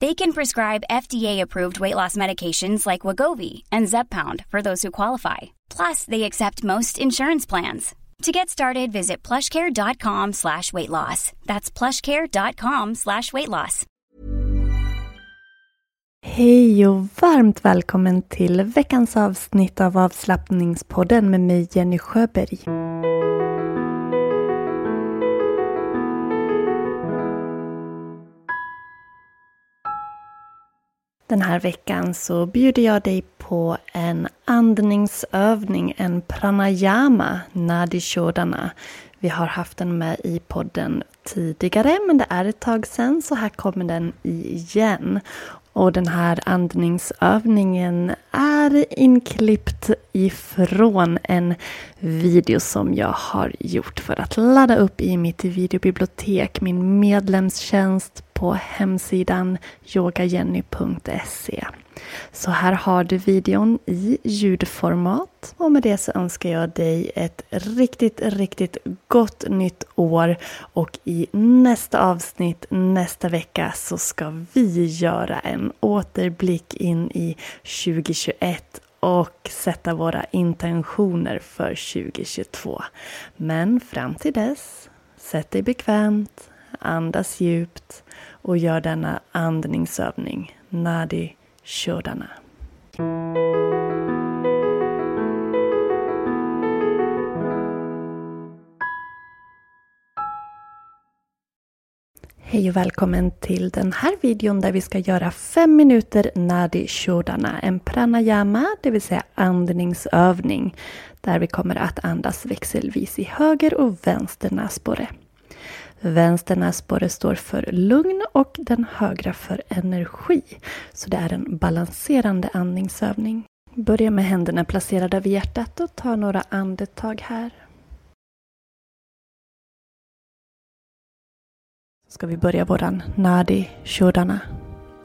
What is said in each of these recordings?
They can prescribe FDA-approved weight loss medications like Wagovi and Zepbound for those who qualify. Plus, they accept most insurance plans. To get started, visit plushcare.com slash weight loss. That's plushcare.com slash weight loss. Hej och varmt välkommen till veckans avsnitt av avslappningspodden med mig Jenny Sjöberg. Den här veckan så bjuder jag dig på en andningsövning, en pranayama, nadi shodana. Vi har haft den med i podden tidigare men det är ett tag sedan så här kommer den igen. Och den här andningsövningen är inklippt ifrån en video som jag har gjort för att ladda upp i mitt videobibliotek, min medlemstjänst på hemsidan yogajenny.se. Så här har du videon i ljudformat och med det så önskar jag dig ett riktigt, riktigt gott nytt år och i nästa avsnitt nästa vecka så ska vi göra en återblick in i 2021 och sätta våra intentioner för 2022. Men fram till dess, sätt dig bekvämt, andas djupt och gör denna andningsövning, Nadi shodana. Hej och välkommen till den här videon där vi ska göra 5 minuter Nadi Shodana. en pranayama, det vill säga andningsövning, där vi kommer att andas växelvis i höger och vänster näsborre. Vänster näsborre står för lugn och den högra för energi. Så det är en balanserande andningsövning. Börja med händerna placerade vid hjärtat och ta några andetag här. Ska vi börja våran Nadi shodana,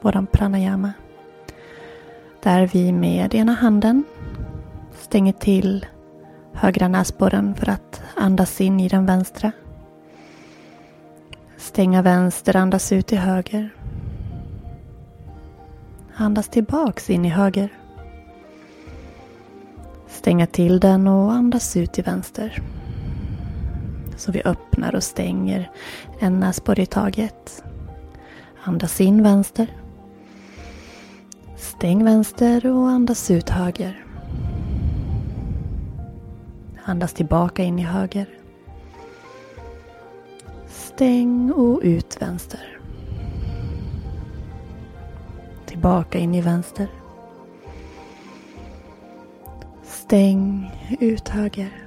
våran pranayama. Där vi med ena handen stänger till högra näsborren för att andas in i den vänstra. Stänga vänster, andas ut i höger. Andas tillbaks in i höger. Stänga till den och andas ut i vänster. Så vi öppnar och stänger en näsborre i taget. Andas in vänster. Stäng vänster och andas ut höger. Andas tillbaka in i höger. Stäng och ut vänster. Tillbaka in i vänster. Stäng ut höger.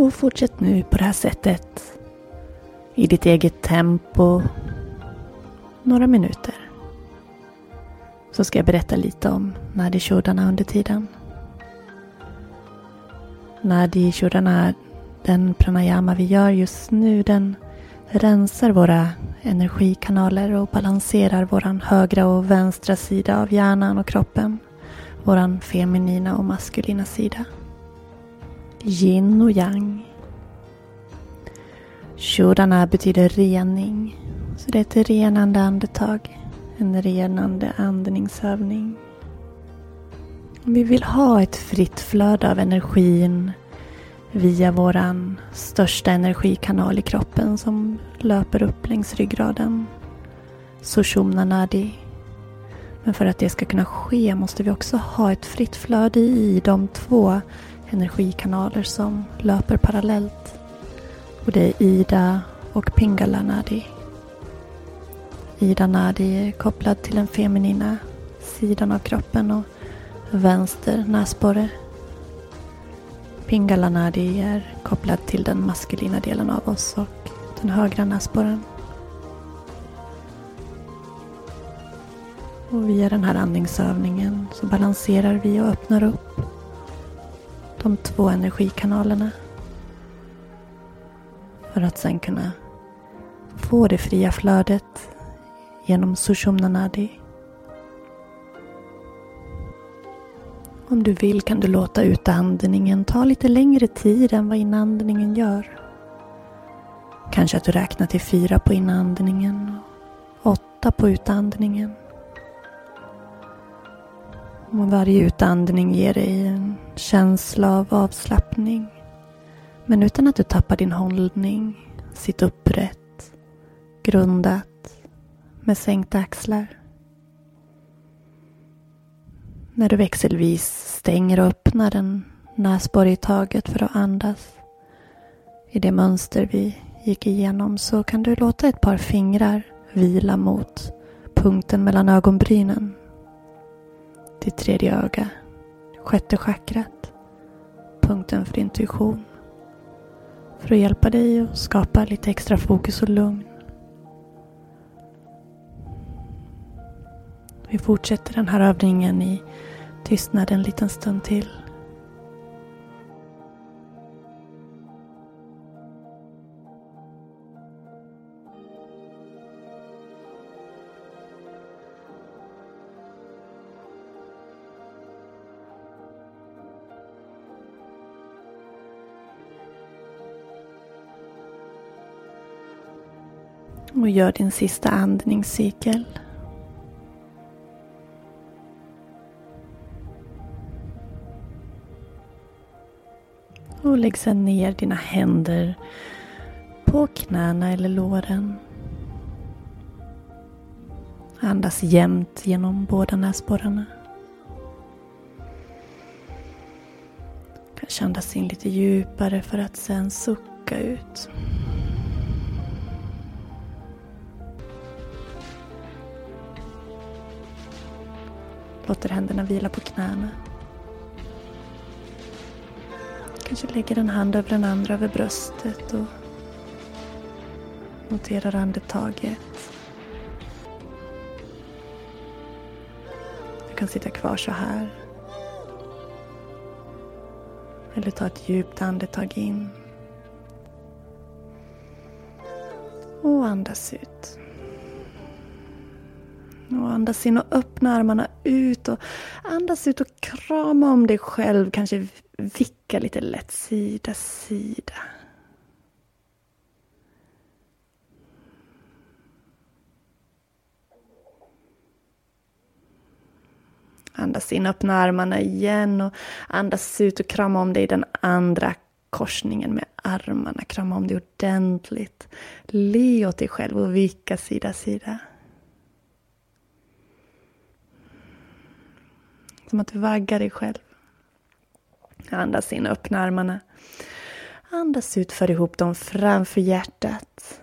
Och fortsätt nu på det här sättet. I ditt eget tempo. Några minuter. Så ska jag berätta lite om Nadi Shodana under tiden. Nadi Shodana, den pranayama vi gör just nu den rensar våra energikanaler och balanserar våran högra och vänstra sida av hjärnan och kroppen. Våran feminina och maskulina sida. Yin och yang. Shodana betyder rening. Så det är ett renande andetag. En renande andningsövning. Vi vill ha ett fritt flöde av energin via våran största energikanal i kroppen som löper upp längs ryggraden. Sushumna Nadi. Men för att det ska kunna ske måste vi också ha ett fritt flöde i de två energikanaler som löper parallellt. Och det är Ida och Pingala Nadi. Ida Nadi är kopplad till den feminina sidan av kroppen och vänster näsborre. Pingala Nadi är kopplad till den maskulina delen av oss och den högra näsborren. Och via den här andningsövningen så balanserar vi och öppnar upp de två energikanalerna. För att sen kunna få det fria flödet genom Sushumna Nadi. Om du vill kan du låta utandningen ta lite längre tid än vad inandningen gör. Kanske att du räknar till fyra på inandningen och åtta på utandningen. Och varje utandning ger dig en känsla av avslappning. Men utan att du tappar din hållning. Sitt upprätt, grundat, med sänkta axlar. När du växelvis stänger och öppnar en näsborre i taget för att andas. I det mönster vi gick igenom så kan du låta ett par fingrar vila mot punkten mellan ögonbrynen ditt tredje öga, sjätte chakrat, punkten för intuition. För att hjälpa dig att skapa lite extra fokus och lugn. Vi fortsätter den här övningen i tystnad en liten stund till. Och gör din sista andningscykel. Och lägg sedan ner dina händer på knäna eller låren. Andas jämnt genom båda näsborrarna. Kanske andas in lite djupare för att sen sucka ut. Låter händerna vila på knäna. Kanske lägger en hand över den andra över bröstet och noterar andetaget. Du kan sitta kvar så här. Eller ta ett djupt andetag in. Och andas ut. Och andas in och öppna armarna ut och andas ut och krama om dig själv. Kanske vicka lite lätt sida, sida. Andas in, öppna armarna igen och andas ut och krama om dig i den andra korsningen med armarna. Krama om dig ordentligt. Le åt dig själv och vicka sida, sida. Som att du vaggar dig själv. Andas in, öppna armarna. Andas ut, för ihop dem framför hjärtat.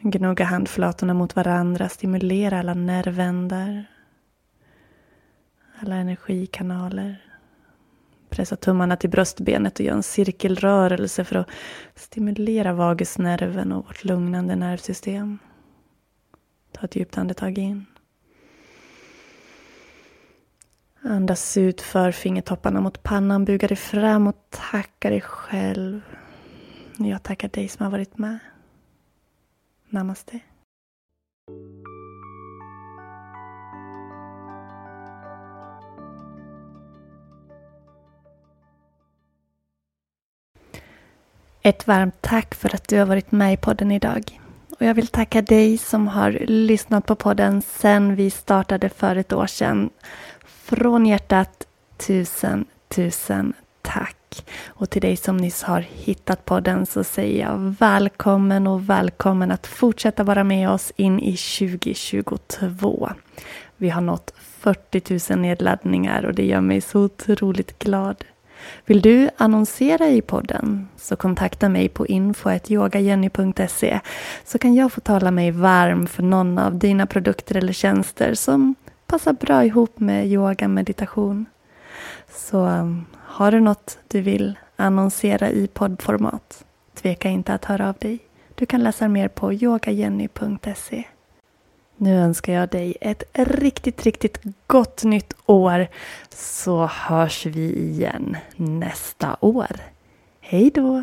Gnugga handflatorna mot varandra, stimulera alla nervändar. Alla energikanaler. Pressa tummarna till bröstbenet och gör en cirkelrörelse för att stimulera vagusnerven och vårt lugnande nervsystem. Ta ett djupt andetag in. Andas ut för fingertopparna mot pannan, buga dig fram och tacka dig själv. Jag tackar dig som har varit med. Namaste. Ett varmt tack för att du har varit med i podden idag. Och jag vill tacka dig som har lyssnat på podden sedan vi startade för ett år sedan. Från hjärtat, tusen, tusen tack. Och till dig som nyss har hittat podden så säger jag välkommen och välkommen att fortsätta vara med oss in i 2022. Vi har nått 40 000 nedladdningar och det gör mig så otroligt glad. Vill du annonsera i podden så kontakta mig på info.yogajenny.se så kan jag få tala mig varm för någon av dina produkter eller tjänster som passar bra ihop med yoga meditation. Så um, har du något du vill annonsera i poddformat, tveka inte att höra av dig. Du kan läsa mer på yogajenny.se. Nu önskar jag dig ett riktigt, riktigt gott nytt år så hörs vi igen nästa år. Hej då!